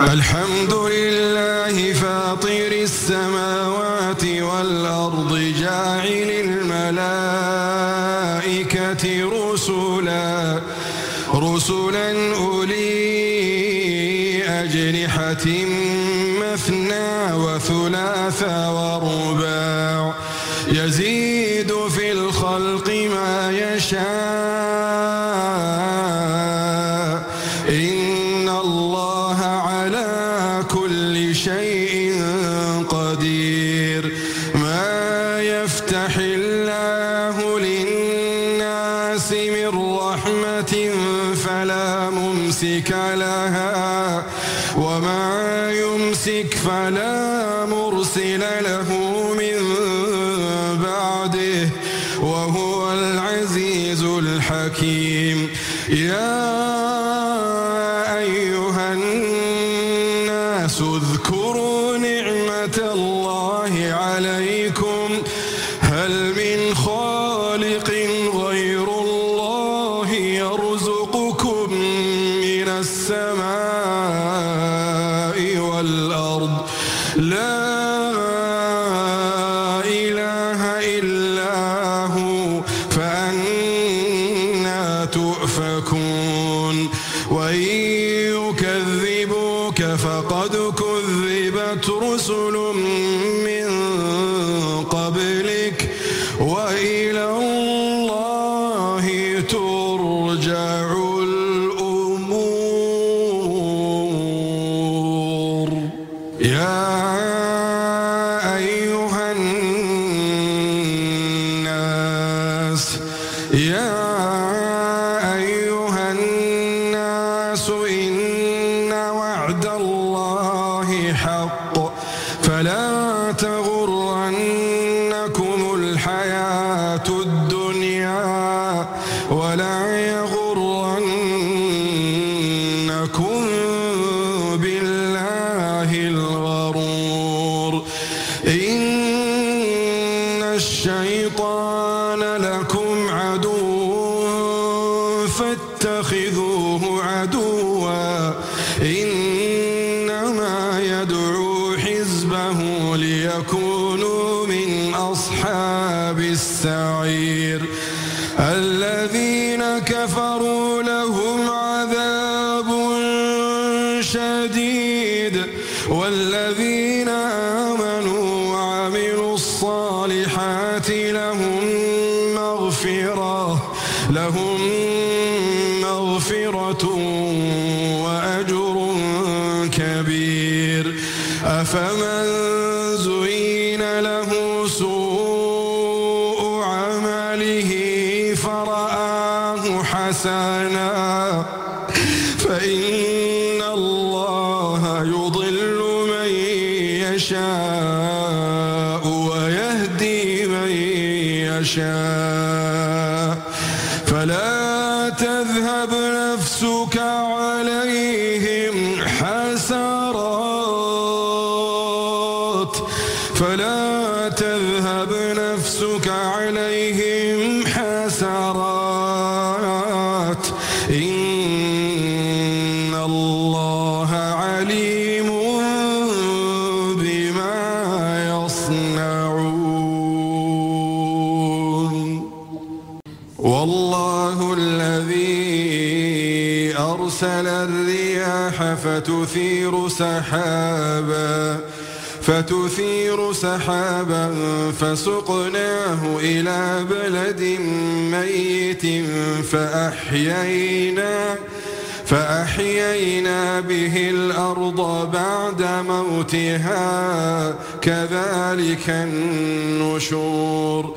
الحمد لله فاطر السماوات والأرض جاعل الملائكة رسلا رسلا أولي أجنحة مثنى وثلاث ورباع. للناس من رحمة فلا ممسك لها وما يمسك فلا مرسل له حق فلا تغرنكم شديد والذين آمنوا وعملوا الصالحات لهم مغفرة لهم مغفرة وأجر كبير. أفمن فلا تذهب نفسك عليهم سحابا فتثير سحابا فسقناه إلى بلد ميت فأحيينا فأحيينا به الأرض بعد موتها كذلك النشور.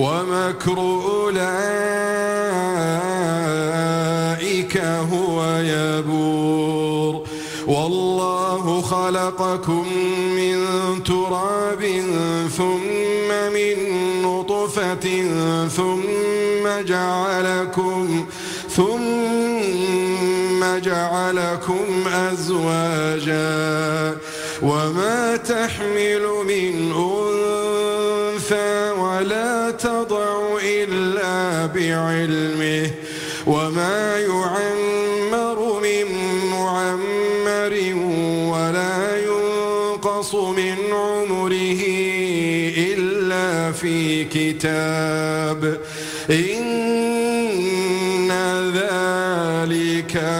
ومكر أولئك هو يبور. والله خلق خلقكم من تراب ثم من نطفة ثم جعلكم ثم جعلكم أزواجا. وما تحمل من أنثى ولا تضع إلا بعلمه وما يعمر من معمر ولا ينقص من عمره إلا في كتاب إن ذلك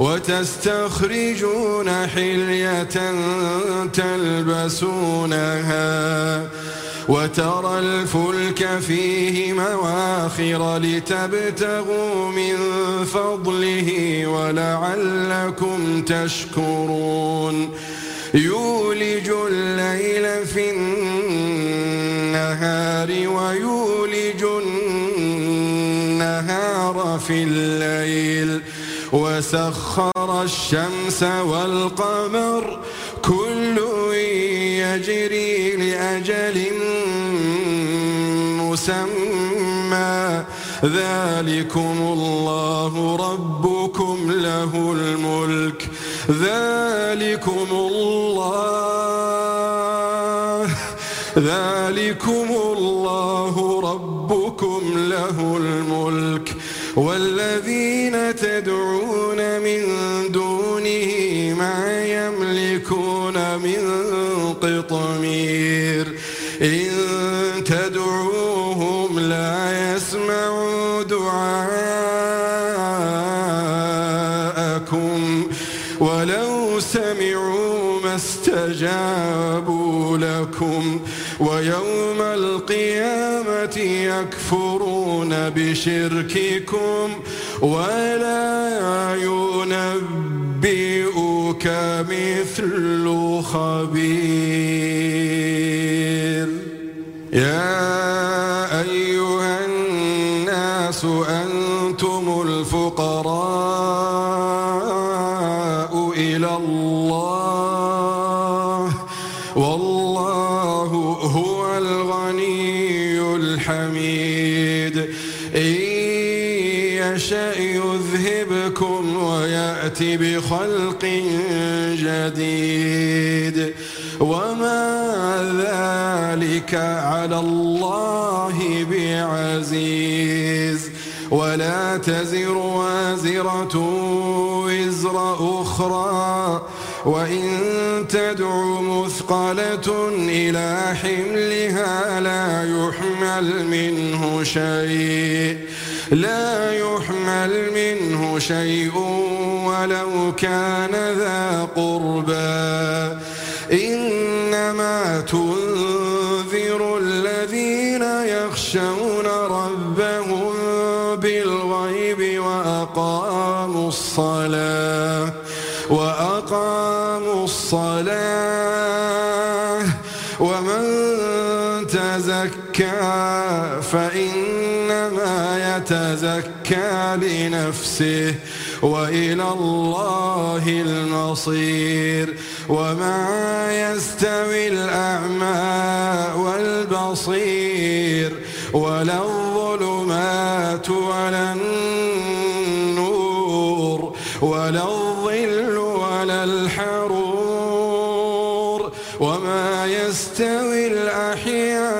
وتستخرجون حلية تلبسونها وترى الفلك فيه مواخر لتبتغوا من فضله ولعلكم تشكرون. يولج الليل في النهار ويولج النهار في الليل. وسخر الشمس والقمر كل يجري لأجل مسمى. ذلكم الله ربكم له الملك. ذلكم الله. ذلكم الله ربكم له الملك. والذين تدعون قطمير إن تدعوهم لا يسمعوا دعاءكم. ولو سمعوا ما استجابوا لكم. ويوم القيامة يكفرون بشرككم. ولا ينبئك مثل خبير. يا أيها الناس أنتم الفقراء إلى الله. والله هو الغني الحميد. إن يشأ يذهبكم ويأتي بخلق جديد. وما ذلك على الله بعزيز. ولا تزر وازرة وزر أخرى. وإن تدع مثقلة إلى حملها لا يحمل منه شيء. لا يحمل منه شيء ولو كان ذا قربى. إنما تنذر الذين يخشون ربهم بالغيب وأقاموا الصلاة وأقاموا الصلاة. ومن تزكى فإنما يتزكى لنفسه وإلى الله المصير وما يستوي الأعمى والبصير ولا الظلمات ولا النور ولا الظل ولا الحرور وما يستوي الأحياء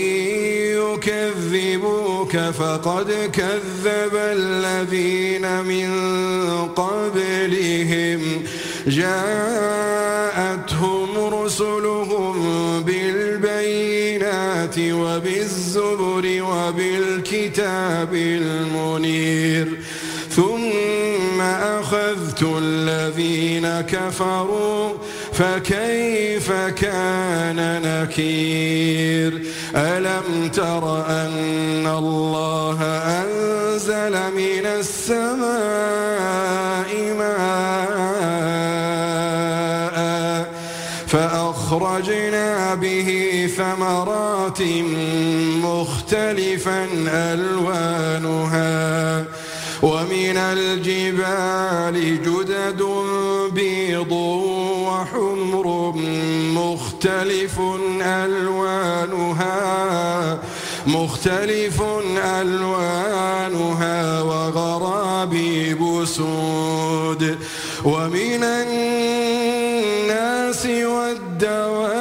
فقد كذب الذين من قبلهم. جاءتهم رسلهم بالبينات وبالزبر وبالكتاب المنير. ثم أخذت الذين كفروا فكيف كان نكير؟ ألم تر أن الله أنزل من السماء ماء فأخرجنا به ثمرات مختلفا ألوانها ومن الجبال جدد بيض وحمر مختلف ألوانها مختلف ألوانها وغرابيب سود ومن الناس والدواب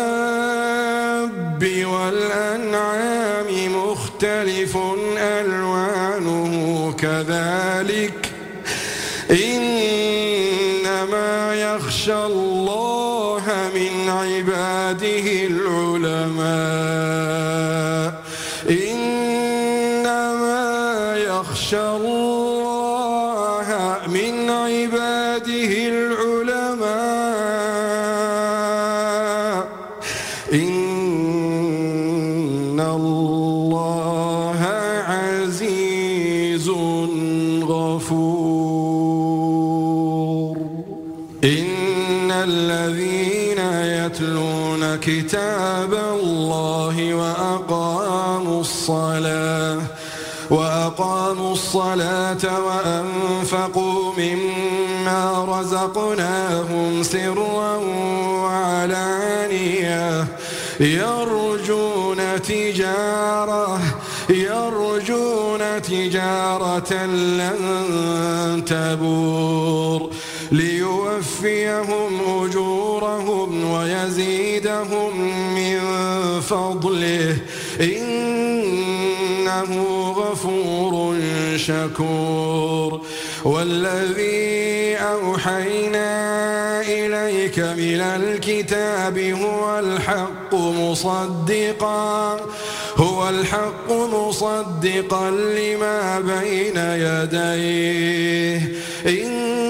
كتاب الله وأقاموا الصلاة وأقاموا الصلاة وأنفقوا مما رزقناهم سرا وعلانية. يرجون تجارة يرجون تجارة لن تبور. ليوفيهم أجورهم ويزيدهم من فضله. إنه غفور شكور. والذي أوحينا إليك من الكتاب هو الحق مصدقا هو الحق مصدقا لما بين يديه. إن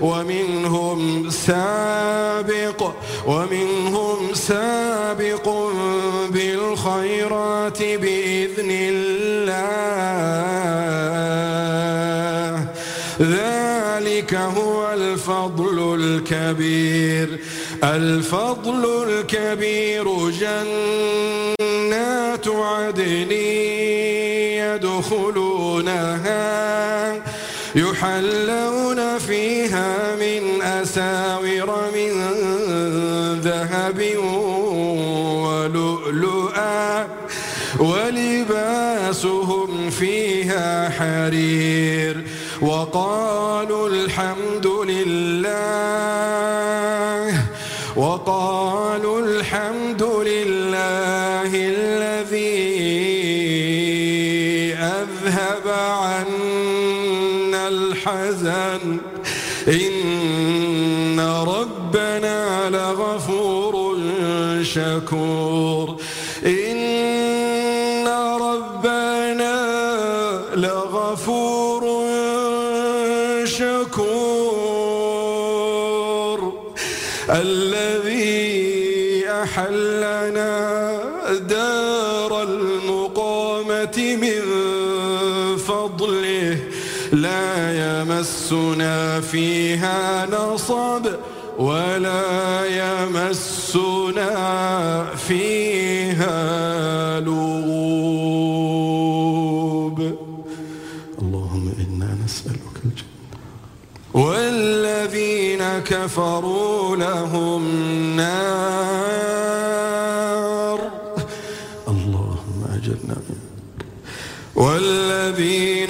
ومنهم سابق ومنهم سابق بالخيرات بإذن الله. ذلك هو الفضل الكبير الفضل الكبير جنات عدن يدخلونها. يحلون فيها من أساور من ذهب ولؤلؤا ولباسهم فيها حرير وقالوا الحمد لله وقالوا الحزن إن ربنا لغفور شكور إن يمسنا فيها نصب ولا يمسنا فيها لغوب. اللهم إنا نسألك الجنة والذين كفروا لهم نار. اللهم أجرنا والذين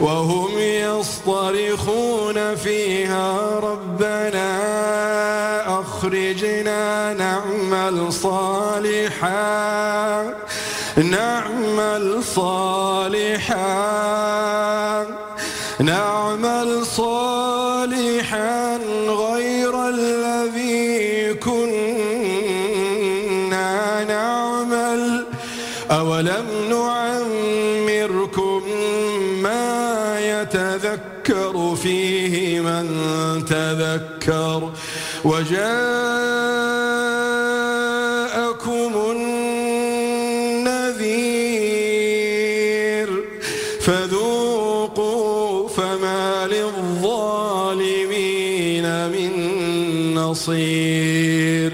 وهم يصطرخون فيها ربنا أخرجنا نعمل صالحا نعمل صالحا نعمل صالحا وجاءكم النذير فذوقوا فما للظالمين من نصير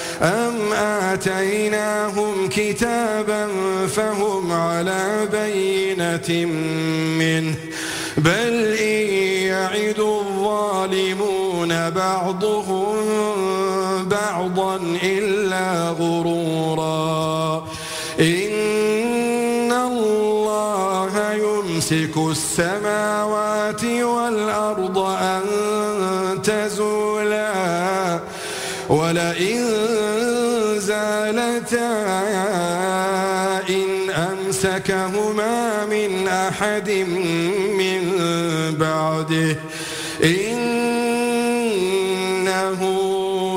أم آتيناهم كتابا فهم على بينة منه بل إن يعد الظالمون بعضهم بعضا إلا غرورا إن الله يمسك السماوات والأرض أن زالتا إن أمسكهما من أحد من بعده. إنه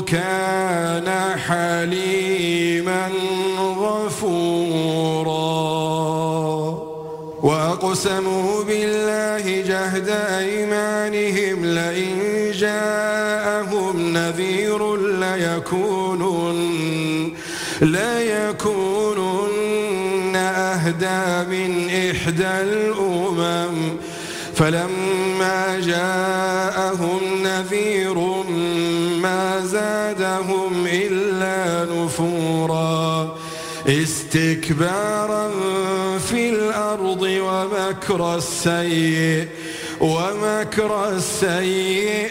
كان حليما غفورا. وأقسموا بالله جهد أيمانهم لئن جاءهم نذير ليكونن ليكونن أهدى من إحدى الأمم. فلما جاءهم نذير ما زادهم إلا نفورا. استكبارا في الأرض ومكر السيء ومكر السيء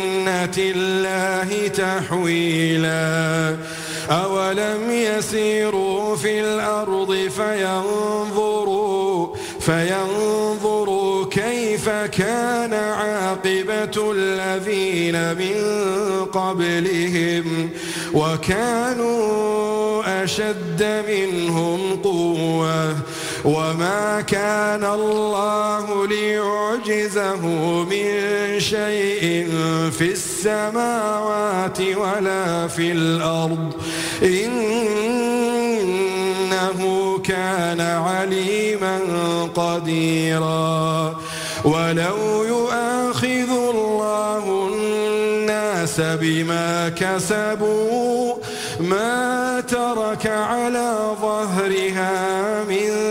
الله تحويلا. أولم يسيروا في الأرض فينظروا فينظروا كيف كان عاقبة الذين من قبلهم. وكانوا أشد منهم قوة. وما كان الله ليعجزه من شيء في السماوات ولا في الأرض إنه كان عليما قديرا ولو يؤاخذ الله الناس بما كسبوا ما ترك على ظهرها من